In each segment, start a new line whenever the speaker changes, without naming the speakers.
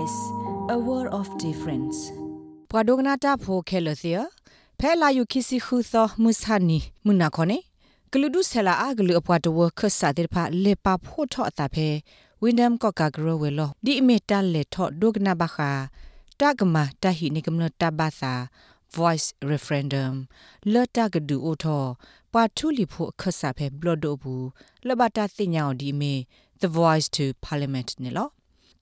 SBS a world of difference
ပဒုကနာတာဖိုခဲလစီယဖဲလာယုခိစီခုသောမုဆာနီမုနာခေါနေဂလူဒုဆလာအဂလူအပွားတဝခဆာတေဖာလေပါဖို့ထော့အတာဖဲဝင်းဒမ်ကော့ကာဂရဝဲလောဒီအမီတလေထော့ဒုကနာဘခာတကမတဟိနေကမလတဘာသာ voice referendum လတကဒူအိုထောပါထူလီဖို့ခဆာဖဲဘလော့ဒိုဘူးလဘတာသိညာဒီမီ the voice to parliament နေလော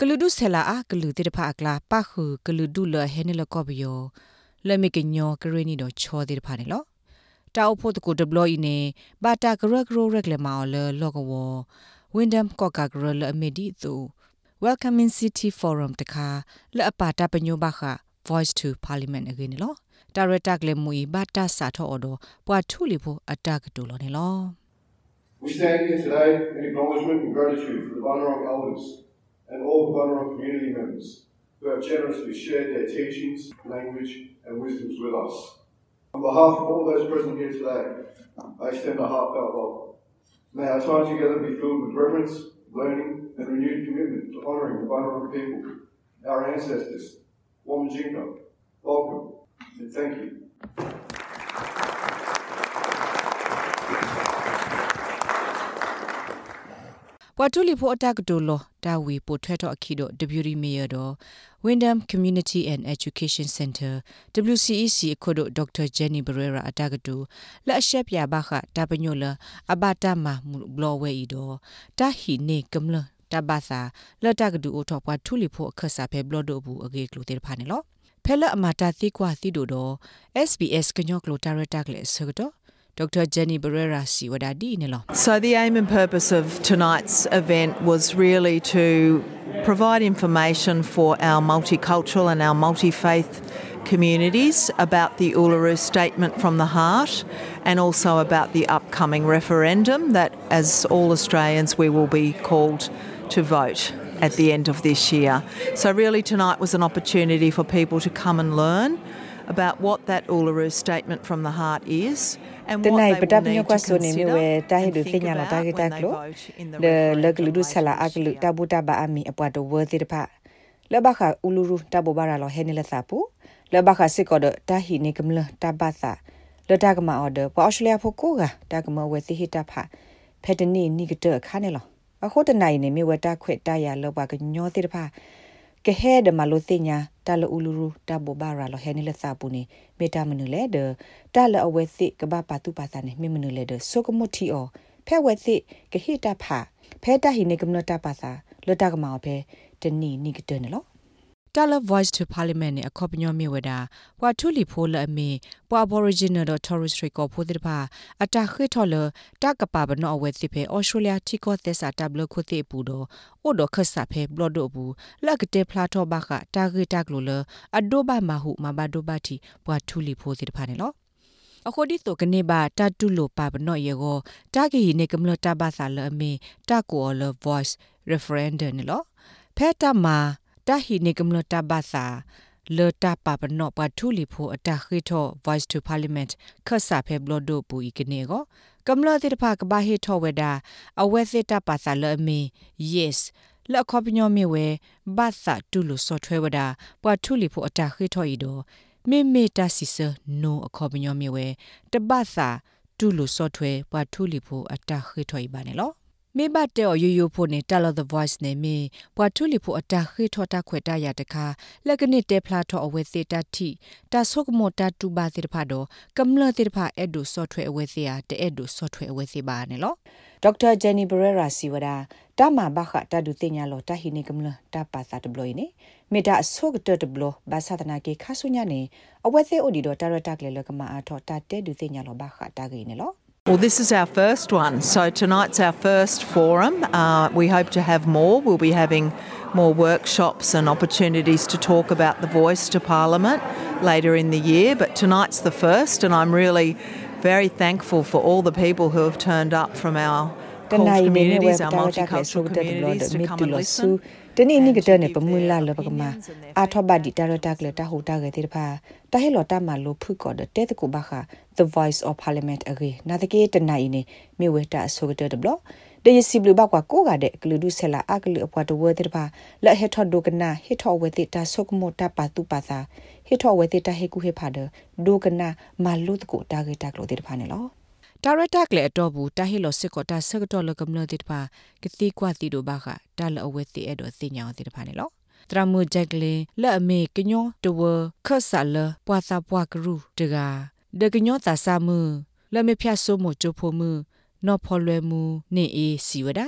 ကလူဒုဆလာအကလူတေတဖာအကလာပခုကလူဒုလဟဲနေလကောဘယောလမေကညောကရနီတော့ချောတေတဖာနေလောတာအဖို့တကူဒဘလော့ဤနေဘာတာဂရဂရိုရက်လေမော်လလောကဝဝင်းဒမ်ကောကာဂရလအမီဒီသူ Welcoming City Forum တခါလအပါတာပညိုဘခ Voice to Parliament အကင်းနော်တာရတက်လေမူဘာတာစာထော်တော့ပွာထူလီဖို့အတကတူလောနေလော
We stand here today in acknowledgement and gratitude for the Bunurong elders and all the Bunurong community members who have generously shared their teachings, language, and wisdoms with us. On behalf of all those present here today, I extend a heartfelt welcome. May our time together be filled with reverence, learning, and renewed commitment to honouring the Bunurong people, our ancestors. Wamajinka, welcome, and thank you.
ပွာတူလီဖို့အတကတူလောတာဝီပိုထွဲတော့အခီတော့ Deputy Mayor တော့ Wyndham Community and Education Center WCEC အခုတော့ Dr. Jenny Barrera အတကတူလက်အရှက်ပြပါခတာပညိုလအဘတာမဘလောဝဲဤတော့တာဟီနေကမလတဘာသာလတကတူအထောပွားထူလီဖို့အခဆာဖဲဘလော့ဒိုဘူးအကေကလိုတေဖာနေလောဖဲလအမတာသိကွာသိတို့တော့ SBS ကညောကလိုတာရတက်လေဆကတော့ Dr. Jenny Barrera Siwadadi Nilo.
So, the aim and purpose of tonight's event was really to provide information for our multicultural and our multi faith communities about the Uluru Statement from the Heart and also about the upcoming referendum that, as all Australians, we will be called to vote at the end of this year. So, really, tonight was an opportunity for people to come and learn about what that Uluru Statement from the Heart is. and what
Tenai
they
petap
will
nyo
need
kwa
to
so ni mi
consider
we ta hi
and
du
think
tinya la ta
about
ki ta
when they
klo
vote in the
le le
referendum
glu du sala
later
a
this
glu
year.
ta bu ta ba ami apwa do wo ti pa le ba kha uluru ta bo bara lo he ni le sa pu le ba kha sit ko do ta hi ni kem le ta ba sa le ta ka ma order po australia pho ko ga ta ka ma we si hi ta pha phe de ni ni ka de kha ne lo a kho de nai ni mi we ta khwet ta ya lo ba ka nyo ti pa ကဟဲဒမလိုတင်ညာတလအူလူရူတဘဘာရာလဟဲနီလစာပူနေမေတာမနုလေဒတလအဝဲစစ်ကဘာပါတုပါစာနေမေမနုလေဒဆုကမတီအောဖဲဝဲစစ်ကဟိတဖာဖဲတဟိနေကမနတပါစာလတကမောဖဲတနီနီကတနလော Dollar Voice to Parliament နဲ့အခေါပညောမြေဝတာပွာထူလီဖိုးလအမီပွာ Aboriginal တော့ Torres Strait ကိုဖိုးတဲ့ပါအတာခိထော်လတကပါဘနောအဝဲစစ်ဖဲ Australia တီကိုသက်စာတဘလခုတိပူတော့အိုဒခဆာဖဲဘလော့ဒိုဘူးလက်ကတဲ့ဖလာတော့ဘခတာဂီတက်လိုလအဒိုဘာမဟုမဘာဒိုဘာတီပွာထူလီဖိုးတဲ့ပါနေလောအခုဒီတော့ကနေပါတတူလိုပါဘနော့ရေကိုတာဂီနေကမလတာဘာသာလအမီတာကိုလ voice referendum နော်ဖဲတာမာ တာဟီနေကမလတာဘာသာလေတာပါပနော့ပါထူလီဖိုအတာခိထော voice to parliament ခဆာဖဲဘလော့ဒိုပူဤကနေကိုကမလတိတဖကဘာဟီထောဝဒအဝဲစစ်တာပါစာလအမီ yes လက်ခေါပညောမြေဝဲဘာသာတူလို့ဆော့ထွဲဝဒပွာထူလီဖိုအတာခိထောဤတော့မေမေတာစီဆာနိုအခေါပညောမြေဝဲတဘာသာတူလို့ဆော့ထွဲပွာထူလီဖိုအတာခိထောဤပါနေလော မေဘတ်တဲ့ယူယူဖို့နဲ့ Tell the voice နဲ့မေပွားထူလီဖို့အတာခိထောတာခွေတာရတခါလက်ကနစ်တဲဖလာထောအဝဲစေတတိတာဆုကမောတာတူပါစေတဖာတော့ကမ္လတေတဖာအဲ့ဒိုဆော့ထွဲအဝဲစေရတဲ့အဲ့ဒိုဆော့ထွဲအဝဲစေပါနဲ့လို့ဒေါက်တာဂျန်နီဘရရာစီဝဒာတာမဘခတာဒူတင်ညာလောတာဟိနေကမ္လတာပါစာတဘလို့နေမေတာဆုကတတဘလို့ဘာသာတနာကေခါဆုညာနေအဝဲစေအိုဒီတော့တာရတာကလေလကမအားထောတာတဲဒူတင်ညာလောဘခတာကေနေလို့
Well, this is our first one. So tonight's our first forum. Uh, we hope to have more. We'll be having more workshops and opportunities to talk about the voice to Parliament later in the year. But tonight's the first, and I'm really very thankful for all the people who have turned up from our call communities, our multicultural communities to come and listen.
တနေ့နိကတဲ့နေပမွလာလပကမာအာထဘဒီတာရတာကလတာဟူတာကေတိဖာတဟဲလော်တာမလိုဖုကောဒတဲတကူဘခ the voice of parliament အကေနာတကေတနိုင်နေမြေဝဲတာဆိုကတဲ့ဘလဒေယစီဘလူဘကွာကိုကတဲ့ကလူဒုဆလာအကလူအပွားတဝဲတိဖာလက်ဟက်ထော်ဒိုကနာဟစ်ထော်ဝဲတိတာဆုကမောတာပါတူပါသာဟစ်ထော်ဝဲတိတာဟေကူဟေဖာဒဒိုကနာမာလုတကိုတာကေတာကလိုတိဖာနေလော ဒါရတာကလေအတော့ဘူးတာဟီလိုစစ်ကောတာဆက်တော့လကမလို့တိတပါကတိကွာတီတို့ဘာခတာလအဝဲတိအဲ့တော့စင်ညာတိတပါနေလောတရမူဂျက်ကလင်လက်အမေကညောတဝခဆာလပွာစာပွာကရူတကဒကညောတာစာမူလက်မဖြတ်ဆိုးမချိုဖိုမူနော်ဖော်လွယ်မူနေအေးစီဝဒ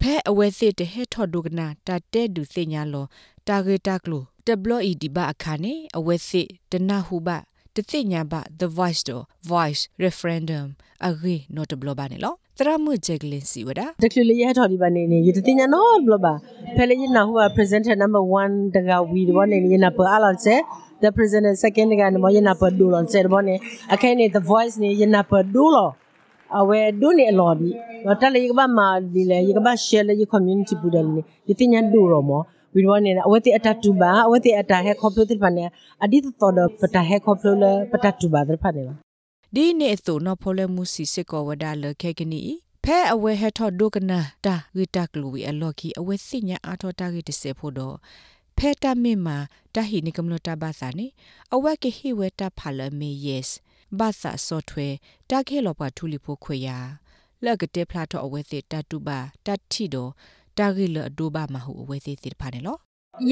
ဖဲအဝဲစစ်တဟဲထော်ဒုကနာတာတဲဒူစင်ညာလောတာဂေတာကလိုတဘလီဒီဘာအခါနေအဝဲစစ်တနဟုဘ တသိညာဘ the voice do voice referendum agi notable ba ne lo tra mu jeglin si wada
တကလေးရထော်ဒီပါနေနေရတသိညာနော်ဘလပါဖဲလေညနာဟို presenter number 1တကဝီဒီဘောနေညနာပအလောစေ the presenter second ကနမညနာပဒူလောစေဘောနေအခဲနေ the voice နေညနာပဒူလောအဝဲဒုနေအလော်ဒီတော့တလေကဘာမာဒီလေကဘာ share လေ community ပူတယ်နေရသိညာဒူရောမော ဝီဒဝနေအဝတိအတတူပါအဝတိအတဟဲခေါပလိုတိဖာနေအဒီတော်တော့ပတဟဲခေါပလိုလပတတူပါတဲ့ဖာနေပါ
ဒီနေအစိုနော်ဖိုလမှုစီစစ်ကောဝဒါလခဲကနီဖဲအဝဲဟထောဒုကနာတာဂီတာကလူဝီအလော်ကီအဝဲစိညာအာထောတာဂီတစေဖို့တော့ဖဲတာမင်မာတဟိနိကမလတာဘာသာနေအဝဲကဟိဝဲတာဖာလမေ yes ဘာသာဆော့ထွဲတာခဲလောပါထူလီဖို့ခွေရလက်ကတေဖလာတော့အဝဲစစ်တတူပါတတိတော့ တာဂီလအဒိုဘာမဟုအဝဲစစ်စစ်ဖာနေလော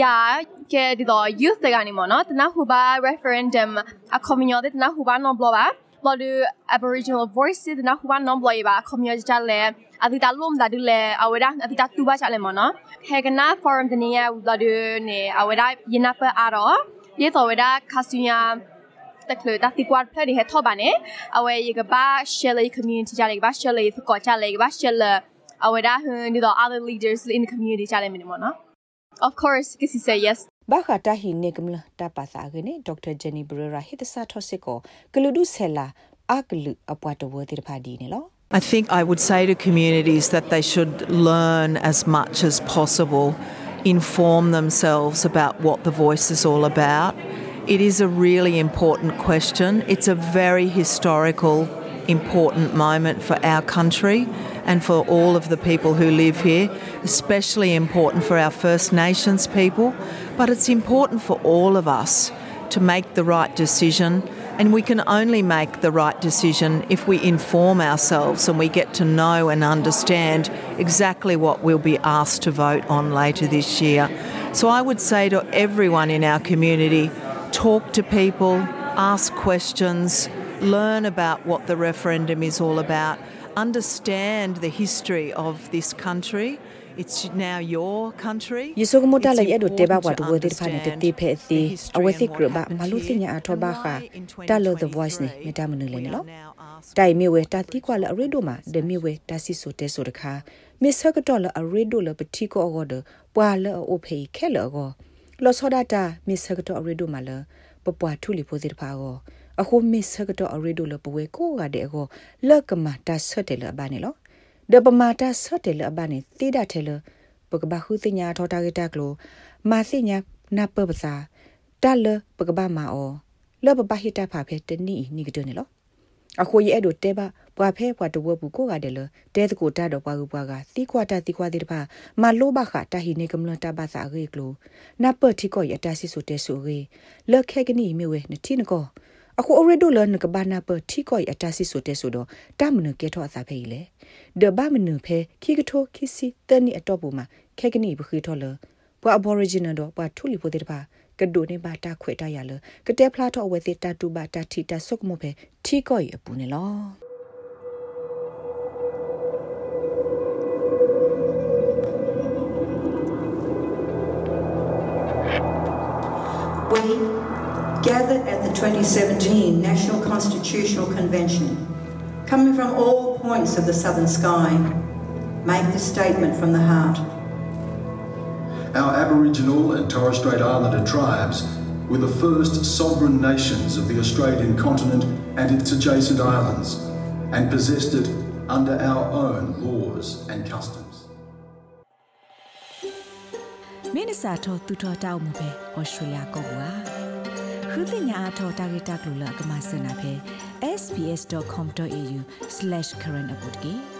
Ja, que dido youth de ganimo, no? Tana huba referendum a comunio de tana huba no bloba. Lo du Aboriginal Voice de tana huba no bloba comunio jale adita lum da dule aweda adita tuba chale mo no. Hegana forum de nia lo du ne aweda yinapa aro. Ye to aweda kasunya တကလတာတီကွာဖလက်ဒီဟထောပါနေအဝဲရကဘာရှယ်လီ community ကြလေကဘာရှယ်လီဖကောကြလေကဘာရှယ်လအဝဲဒါဟန်ဒီတော့ other leaders in the community ကြလေမနေမနော် Of course, kisi say yes.
ဘာခတာဟိနေကမလ တာပါစာကနေဒေါက်တာဂျန်နီဘရရာဟိတစာထောစစ်ကိုကလူဒုဆဲလာအကလူအပွားတဝတိဖာဒီနေလော
I think I would say to communities that they should learn as much as possible, inform themselves about what the voice is all about. It is a really important question. It's a very historical, important moment for our country and for all of the people who live here, especially important for our First Nations people. But it's important for all of us to make the right decision. And we can only make the right decision if we inform ourselves and we get to know and understand exactly what we'll be asked to vote on later this year. So I would say to everyone in our community talk to people, ask questions, learn about what the referendum is all about, understand the history of this country. It's now your country.
ယေဆုကမတလည်းအဲ့တို့တေဘဝတ်ဝဒိဖာနေတေဖဲစီအဝသိကရဘမလူစညာအထောဘာခာတာလော the voice နေမတမနလေနော်တိုင်မီဝဲတာတိကွာလအရေဒိုမှာဒမီဝဲတာစီဆိုတဲဆိုတခါမစ္စကတော်လအရေဒိုလပတိကောအော်ဒပွာလအိုဖေခဲလောကောလောစောဒတာမစ္စကတော်အ ရေဒိုမှာလပပွားထူလီဖိုစီတဖာကောအခုမစ္စကတော်အရေဒိုလပဝဲကိုကတဲ့ကောလက်ကမတာဆွတ်တယ်လဘာနေလောဒပမာတာဆော့တယ်လဘနေတိဒတယ်လပကဘာခုတိညာထောတာဂက်တကလိုမာစိညာနပပစာတလပကဘာမာအောလဘဘဟိတဖာဖဲတနီနီကတနေလောအခုရဲ့အဲ့တို့တဲပါပွာဖဲပွာတဝဘူးကိုကတယ်လတဲတကိုတတော့ပွာကူပွာကသီကွာတသီကွာတိတပါမလိုဘခတာဟိနေကမလတဘာစာရေကလိုနပတိကိုရတဆီဆိုတဲဆိုရေလခဲကနီမြဝဲနတိနကော အခုအရဒိုလနကဘာနာပတိကိုအတာစီဆိုတဲဆိုတော့တမနကေထောအစာဖေးလေဒဘမနဖဲခိကထိုခိစီတနီအတော့ပူမှာခဲကနီဘခိထောလပွာ aboriginal တော့ပွာထူလီပိုတဲ့ပါကဒိုနေပါတာခွေတရလကတဲဖလာတော့ဝဲစစ်တတူပါတတီတဆုကမဖဲထီကိုအပူနေလော
We gathered at the 2017 National Constitutional Convention, coming from all points of the southern sky, make this statement from the heart.
Our Aboriginal and Torres Strait Islander tribes were the first sovereign nations of the Australian continent and its adjacent islands, and possessed it
under our own laws and customs.
Minnesota tutotau mube Australia ko ထောတောက်မှုပဲဩစတြေးလျကောကွာခရစ်ညာအထောတာဂီတာကလူလာကမစနာပဲ sbs.com.au/current update